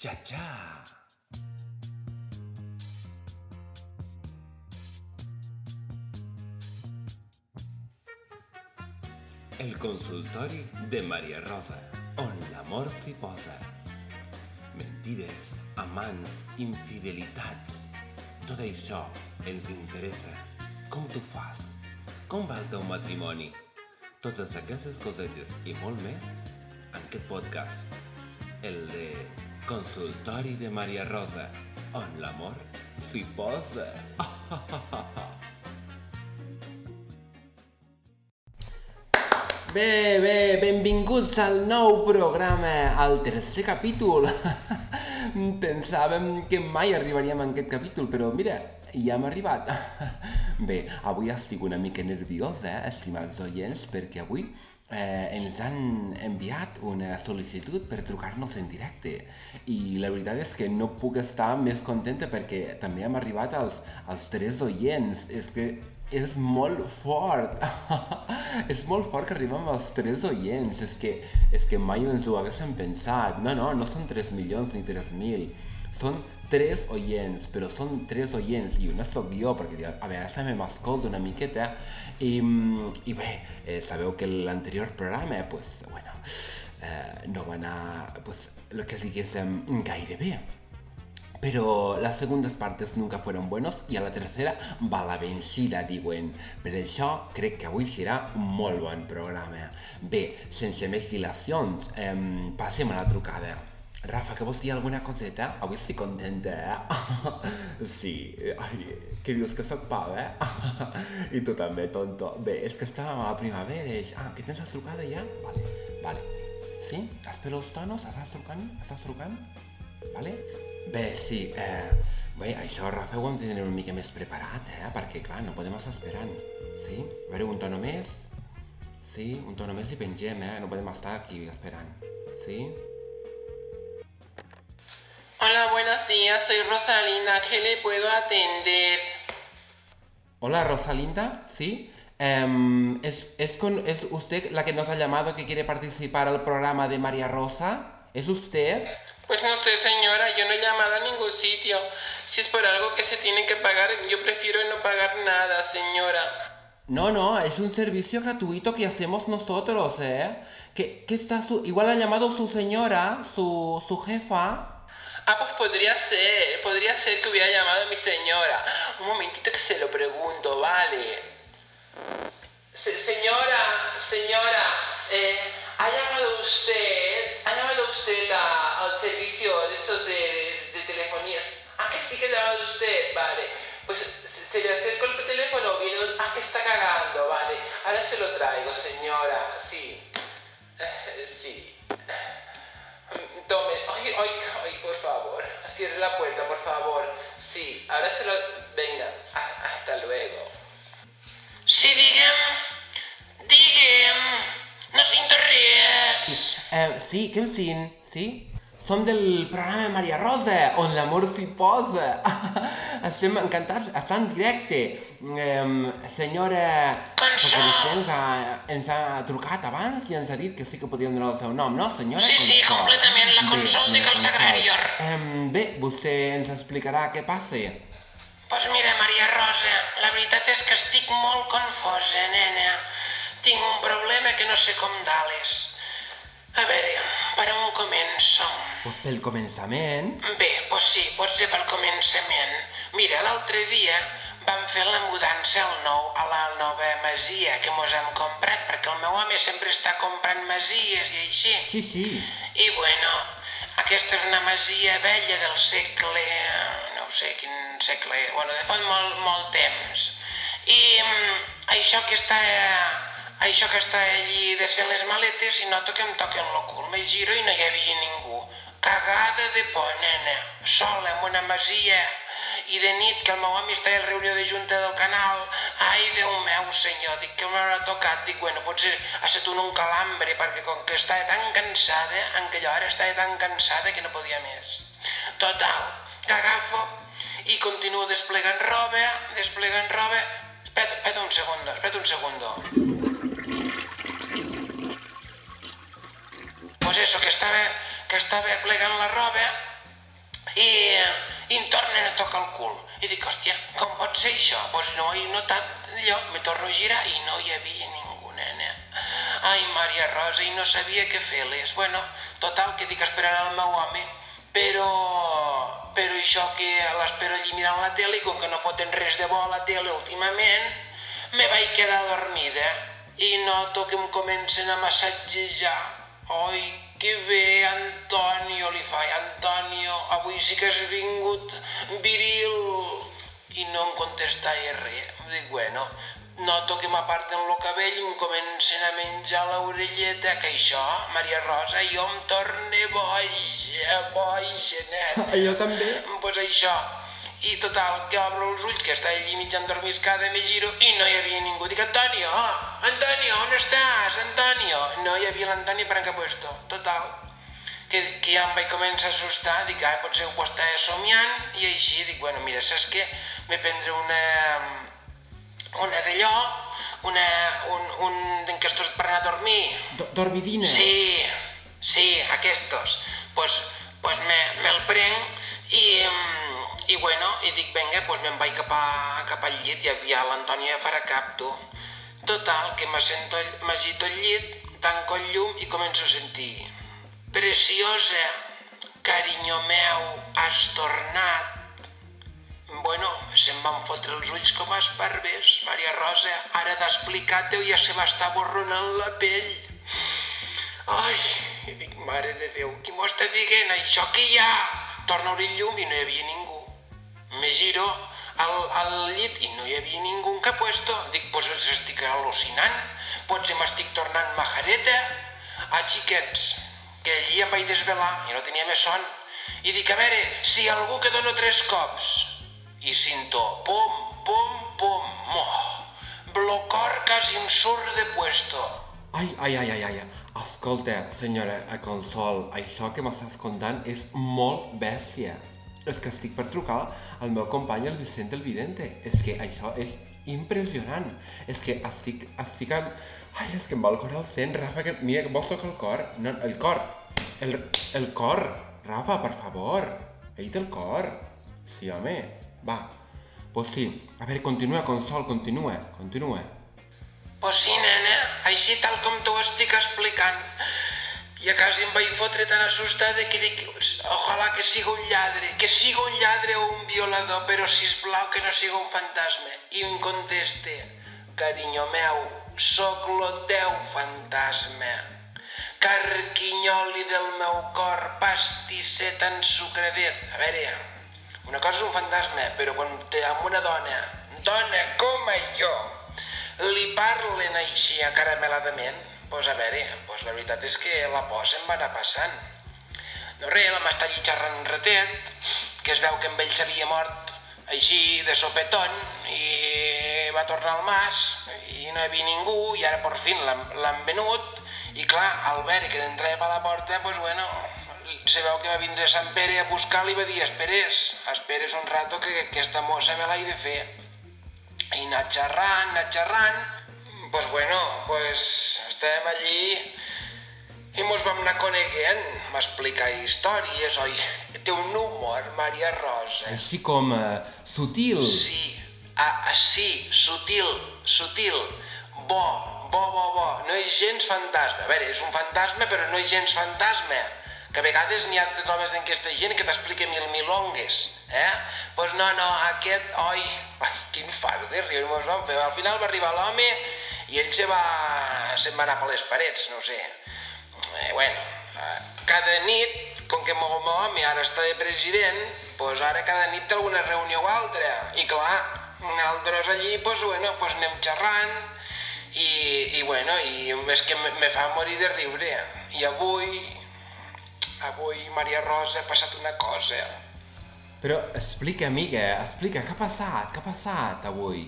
Cha cha. El consultori de Maria Rosa, on l'amor s'hi posa. Mentides, amants, infidelitats. Tot això ens interessa. Com tu fas? Com va el teu matrimoni? Totes aquestes cosetes i molt més en aquest podcast. El de Consultori de Maria Rosa, on l'amor s'hi posa. Bé, bé, benvinguts al nou programa, al tercer capítol. Pensàvem que mai arribaríem a aquest capítol, però mira, ja hem arribat. Bé, avui estic una mica nerviosa, estimats oients, perquè avui eh, ens han enviat una sol·licitud per trucar-nos en directe. I la veritat és que no puc estar més contenta perquè també hem arribat als, als tres oients. És que és molt fort. és molt fort que arribem als 3 oients. És que, és que mai ens ho haguéssim pensat. No, no, no són 3 milions ni 3.000. Són 3 oients, però són 3 oients i una sóc jo, perquè a vegades també m'escolto una miqueta. I, i bé, eh, sabeu que l'anterior programa, pues, bueno, eh, no va anar, pues, el que diguéssim, gaire bé pero las segundas partes nunca fueron buenos i a la tercera va la vencida, diuen. Per això crec que avui serà un molt bon programa. Bé, sense més dilacions, eh, a la trucada. Rafa, que vols dir alguna coseta? Avui estic contenta, eh? sí, ai, que dius que sóc pau, eh? I tu també, tonto. Bé, és que estàvem a la primavera i... Ah, que tens la trucada ja? Vale, vale. Sí? Espero els tonos? Estàs trucant? Estàs trucant? Vale? Bé, sí, eh, bé, això, Rafa, ho hem de tenir una mica més preparat, eh? Perquè, clar, no podem estar esperant. Sí? A veure, un tono més. Sí, un tono més i pengem, eh? No podem estar aquí esperant. Sí? Hola, buenos días, soy Rosalinda, ¿qué le puedo atender? Hola, Rosalinda, ¿sí? Em, ¿es, es, con, ¿Es usted la que nos ha llamado que quiere participar al programa de María Rosa? ¿Es usted? Pues no sé, señora, yo no he llamado a ningún sitio. Si es por algo que se tiene que pagar, yo prefiero no pagar nada, señora. No, no, es un servicio gratuito que hacemos nosotros, ¿eh? ¿Qué, qué está su... Igual ha llamado su señora, su, su jefa. Ah, pues podría ser, podría ser que hubiera llamado a mi señora. Un momentito que se lo pregunto, vale. Se señora, señora, eh, ¿ha llamado usted, ha llamado usted a, al servicio de esos de, telefonías? Ah, que sí que ha llamado usted, vale. Pues se, se le acercó el teléfono, viene, ah, que está cagando, vale. Ahora se lo traigo, señora, sí. Cierre la puerta, por favor. Sí, ahora se lo... Venga, hasta luego. Sí, digue'm, digue'm, no sento res. Eh, sí, em sent? Sí? Som del programa Maria Rosa, on l'amor s'hi posa. Estem encantats, està en directe. Eh, senyora... Perquè vostè ens ha, ens ha trucat abans i ens ha dit que sí que podíem donar el seu nom, no, senyora? Sí, sí, Consol. completament, la Consol de Cal Sagrarior. Eh, bé, vostè ens explicarà què passa. Pues mira, Maria Rosa, la veritat és que estic molt confosa, nena. Tinc un problema que no sé com dales. A veure, per on començo? Pues pel començament. Bé, pues sí, pot ser pel començament. Mira, l'altre dia vam fer la mudança al nou, a la nova masia que mos hem comprat, perquè el meu home sempre està comprant masies i així. Sí, sí. I bueno, aquesta és una masia vella del segle... no sé quin segle... Bueno, de fa molt, molt temps. I mm, això que està... Això que està allí desfent les maletes i noto que em toquen el cul. Me giro i no hi havia ningú. Cagada de por, nena. Sola, en una masia. I de nit, que el meu home està a reunió de junta del canal. Ai, Déu meu, senyor, dic que m'haurà tocat. Dic, bueno, potser ha estat un, un calambre, perquè com que estava tan cansada, en aquella hora estava tan cansada que no podia més. Total, que agafo i continuo desplegant roba, desplegant roba... Espera, espera un segundo, espera un segundo. Pues eso, que estava, que estava plegant la roba i, i em tornen a tocar el cul. I dic, hòstia, com pot ser això? Doncs pues no he notat allò, me torno a girar i no hi havia ningú, nena. Ai, Maria Rosa, i no sabia què fer-les. Bueno, total, que dic esperant el meu home, però, però això que l'espero allí mirant la tele i com que no foten res de bo a la tele últimament, me vaig quedar dormida i noto que em comencen a massatgejar. Ai, que bé, Antonio, li fa. Antonio, avui sí que has vingut viril. I no em contestava res. Dic, bueno, noto que m'aparten el cabell i em comencen a menjar l'orelleta, que això, Maria Rosa, jo em torne boja, boja, nena. Jo també. Pues això. I total, que obro els ulls, que està allí mig endormiscada, me giro i no hi havia ningú. Dic, Antonio, Antonio, on estàs, Antonio? No hi havia l'Antonio per en què puesto. Total, que, que ja em vaig començar a assustar, dic, ah, potser ho estava somiant, i així dic, bueno, mira, saps què? Me prendre una, una d'allò, una, un, un d'enquestos per anar a dormir. Do dormidina. Sí, sí, aquestos. Pues, pues me, me'l prenc i, i bueno, i dic, vinga, pues me'n vaig cap, a, cap al llit i ja l'Antònia farà cap, tu. Total, que m'agito al llit, tanco el llum i començo a sentir Preciosa, carinyo meu, has tornat. Bueno, se'm van fotre els ulls com a esparvers, Maria Rosa. Ara d'explicar-te ja se m'està borronant la pell. Ai, i dic, mare de Déu, qui m'ho està dient? Això que hi ha? Torno a obrir el llum i no hi havia ningú. Me giro al, al llit i no hi havia ningú que puesto. Dic, pues estic al·lucinant. Potser m'estic tornant majareta. Ah, xiquets, que allí em vaig desvelar i no tenia més son. I dic, a veure, si algú que dono tres cops. I cinto, pum, pum, pum, moh. Blocor quasi un surt de puesto. Ai, ai, ai, ai, ai. Escolta, senyora Consol, això que m'estàs contant és molt bèstia. És que estic per trucar al meu company, el Vicent el Vidente. És que això és impressionant. És que estic, estic en... Ai, és que em va el cor al cent, Rafa, que... Mira, vols tocar el cor? No, el cor. El, el cor. Rafa, per favor. Ell té el cor. Sí, home. Va. Pues sí. A veure, continua, Consol, continua. Continua. Pues sí, nena, així tal com t'ho estic explicant. I a quasi em vaig fotre tan assustada que dic, ojalà que siga un lladre, que siga un lladre o un violador, però si plau que no siga un fantasma. I em conteste, carinyo meu, sóc lo teu fantasma. Carquinyoli del meu cor, pastisset ensucradet. A veure, una cosa és un fantasma, però quan té amb una dona, dona com jo, li parlen així acarameladament, doncs a veure, doncs la veritat és que la por se'm va anar passant. No res, vam estar allí xerrant un ratet, que es veu que amb ell s'havia mort així de sopetón i va tornar al mas i no hi havia ningú i ara per fin l'han venut i clar, al veure que entrava per la porta, doncs bueno, se veu que va vindre Sant Pere a buscar-li i va dir esperes, esperes un rato que, que aquesta mossa me l'he de fer. I anar xerrant, anar xerrant, pues bueno, pues estàvem allí i mos vam anar coneguent, m'explicar històries, oi? Té un humor, Maria Rosa. Així com uh, sutil. Sí, ah, ah, sí, sutil, sutil, bo, bo, bo, bo, no és gens fantasma. A veure, és un fantasma, però no és gens fantasma. Que a vegades n'hi ha de trobes d'aquesta gent que t'explica mil milongues, eh? Doncs pues no, no, aquest, oi, ai, quin fart de riure mos vam fer. Al final va arribar l'home i ell se va, se'n va anar per les parets, no sé. Eh, bueno, eh, cada nit, com que meu home ara està de president, doncs ara cada nit té alguna reunió o altra. I clar, nosaltres allí, doncs bueno, doncs anem xerrant, i, i bueno, i és que me, me fa morir de riure. I avui, avui, Maria Rosa, ha passat una cosa. Però explica, amiga, explica, què ha passat? Què ha passat avui?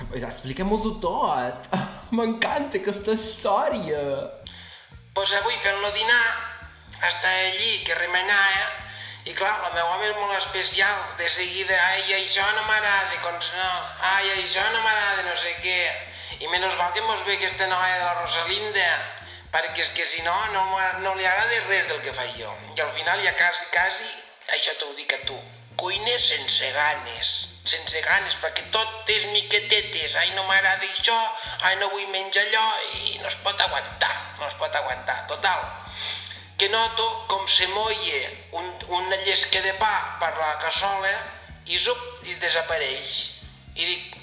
Explica-m'ho tot! M'encanta aquesta història! Pues avui fent-lo dinar, està allí que remenava, i clar, la meva home és molt especial, de seguida, ai, això no m'agrada, com no, ai, això no m'agrada, no sé què. I menys val que mos ve aquesta noia de la Rosalinda, perquè és que si no, no, no li agrada res del que faig jo. I al final ja quasi, quasi això t'ho dic a tu, cuines sense ganes, sense ganes, perquè tot és miquetetes, ai no m'agrada això, ai no vull menjar allò, i no es pot aguantar, no es pot aguantar. Total, que noto com se molla un, una llesca de pa per la cassola i zup, i desapareix. I dic,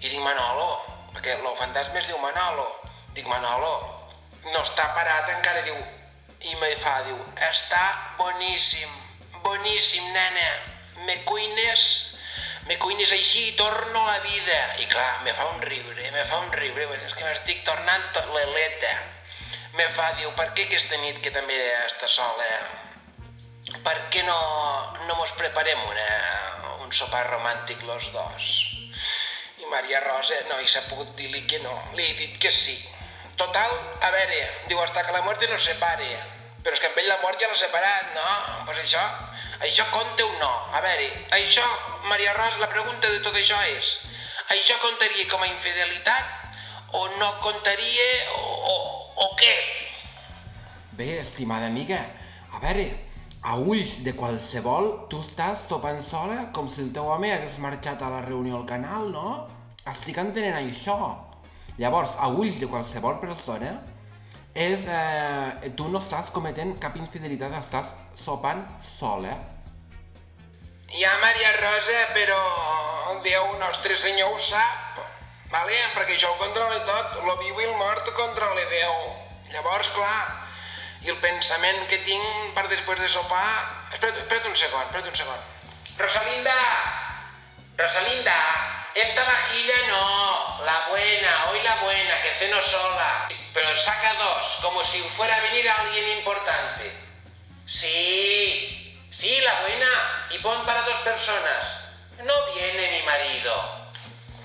i dic Manolo, perquè el fantasma es diu Manolo, dic Manolo, no està parat encara, diu, i me fa, diu, està boníssim, boníssim, nena, me cuines, me cuines així i torno a vida. I clar, me fa un riure, me fa un riure, bueno, és que m'estic tornant tot l'eleta. Me fa, diu, per què aquesta nit que també està sola, per què no, no mos preparem una, un sopar romàntic los dos? I Maria Rosa no hi s'ha pogut dir-li que no, li he dit que sí. Total, a veure, diu, hasta que la muerte nos separe. Però és que amb ell la mort ja l'ha separat, no? Doncs pues això, això compta o no? A veure, això, Maria Rosa, la pregunta de tot això és, això comptaria com a infidelitat o no comptaria o, o, o què? Bé, estimada amiga, a veure, a ulls de qualsevol, tu estàs sopant sola com si el teu home hagués marxat a la reunió al canal, no? Estic entenent això. Llavors, a ulls de qualsevol persona, és, eh, tu no estàs cometent cap infidelitat, estàs sopant sola. Ja, Maria Rosa, però el Déu nostre senyor ho sap, vale? perquè això ho controla tot, lo viu i el mort ho controla Déu. Llavors, clar, i el pensament que tinc per després de sopar... Espera't, espera't un segon, espera't un segon. Rosalinda! Rosalinda! Esta vajilla no, la buena, hoy la buena, que ceno sola. Pero saca dos, como si fuera a venir alguien importante. Sí, sí, la buena, y pon para dos personas. No viene mi marido.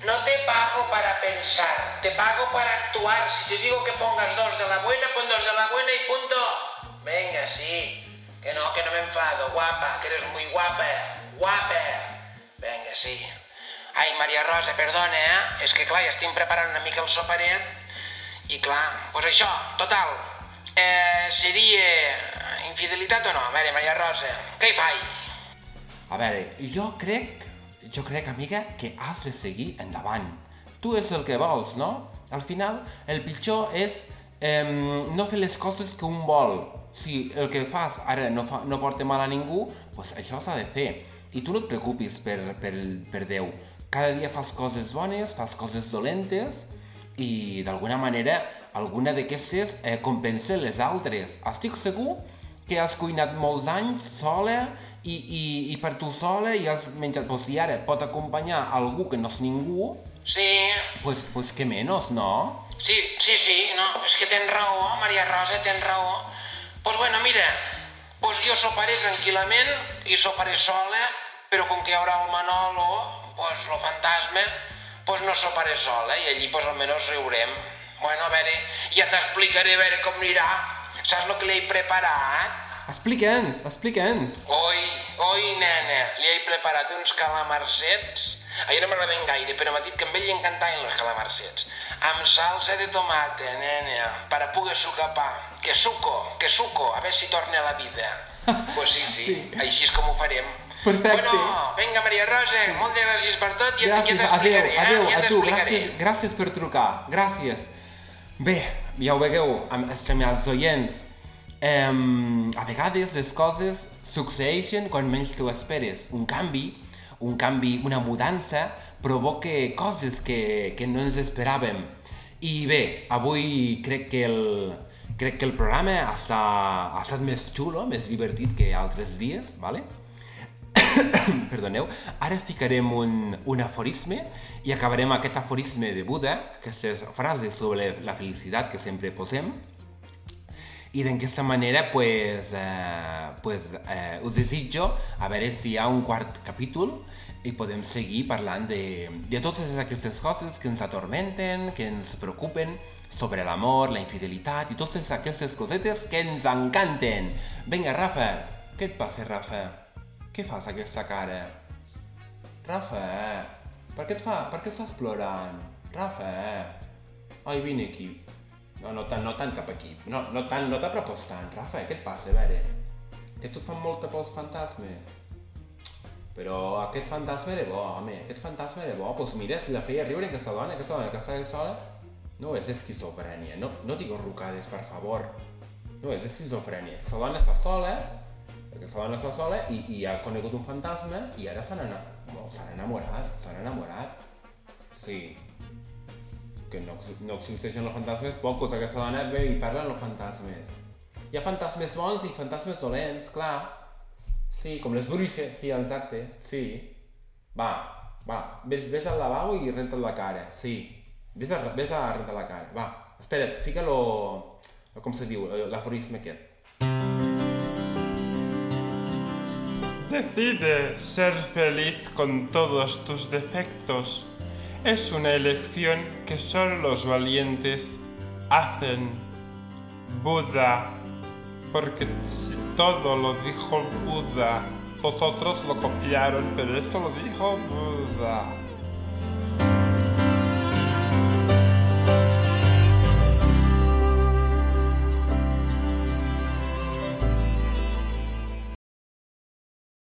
No te pago para pensar, te pago para actuar. Si te digo que pongas dos de la buena, pon dos de la buena y punto. Venga, sí. Que no, que no me enfado. Guapa, que eres muy guapa. Guapa. Venga, sí. Ai, Maria Rosa, perdona, eh? És que, clar, ja estic preparant una mica el soperet i, clar, doncs això, total, eh, seria infidelitat o no? A veure, Maria Rosa, què hi faig? A veure, jo crec, jo crec, amiga, que has de seguir endavant. Tu és el que vols, no? Al final, el pitjor és eh, no fer les coses que un vol. Si el que fas ara no, fa, no porta mal a ningú, doncs això s'ha de fer. I tu no et preocupis per, per, per Déu cada dia fas coses bones, fas coses dolentes i d'alguna manera alguna d'aquestes eh, compensa les altres. Estic segur que has cuinat molts anys sola i, i, i per tu sola i has menjat, pues, si ara et pot acompanyar algú que no és ningú, sí. pues, pues que menys, no? Sí, sí, sí, no, és que tens raó, Maria Rosa, tens raó. Pues bueno, mira, pues jo soparé tranquil·lament i soparé sola, però com que hi haurà el Manolo, pues lo fantasma, pues no soparé sol, eh? i allí pues almenys riurem. Bueno, a veure, ja t'explicaré a veure com anirà. Saps el que li he preparat? Explica'ns, explica'ns. Oi, oi, nena, li he preparat uns calamarsets. A no m'agraden gaire, però m'ha dit que a ell li encantaven els calamarsets. Amb salsa de tomata, nena, per a poder sucar pa. Que suco, que suco, a veure si torna a la vida. pues sí, sí, sí, així és com ho farem. Perfecte. Bueno, vinga, Maria Rosa, sí. moltes gràcies per tot i gràcies, ja t'explicaré. Adéu, adéu, eh? ja a tu, gràcies, gràcies per trucar, gràcies. Bé, ja ho vegueu, estimats oients, um, a vegades les coses succeeixen quan menys t'ho esperes. Un canvi, un canvi, una mudança, provoca coses que, que no ens esperàvem. I bé, avui crec que el, crec que el programa ha estat, ha estat més xulo, més divertit que altres dies, ¿vale? perdoneu, ara ficarem un, un aforisme i acabarem aquest aforisme de Buda, aquestes frases sobre la felicitat que sempre posem, i d'aquesta manera pues, eh, pues, eh, us desitjo a veure si hi ha un quart capítol i podem seguir parlant de, de totes aquestes coses que ens atormenten, que ens preocupen sobre l'amor, la infidelitat i totes aquestes cosetes que ens encanten. Vinga, Rafa, què et passa, Rafa? Què fas aquesta cara? Rafa, per què et fa? Per què estàs plorant? Rafa, ai, vine aquí. No, no tant, no tant cap aquí. No, no tant, no t'apropos tant. Rafa, què et passa, a veure? Que tu fan molta por els fantasmes. Però aquest fantasma era bo, home, aquest fantasma era bo. Doncs mira, si la feia riure aquesta dona, aquesta dona que estava sola, no és esquizofrènia, no, no digues rucades, per favor. No és esquizofrènia. Aquesta dona està sola, aquesta dona està sola i, i ha conegut un fantasma i ara s'han ena... no, s'han enamorat, s'han enamorat. Sí. Que no, no existeixen els fantasmes pocos, aquesta dona ve i parla amb els fantasmes. Hi ha fantasmes bons i fantasmes dolents, clar. Sí, com les bruixes, sí, exacte, sí. Va, va, ves, ves al lavabo i renta't la cara, sí. Ves a, ves a rentar la cara, va. Espera't, fica-lo, com se diu, l'aforisme aquest. Decide ser feliz con todos tus defectos. Es una elección que solo los valientes hacen. Buda. Porque todo lo dijo Buda, vosotros lo copiaron, pero esto lo dijo Buda.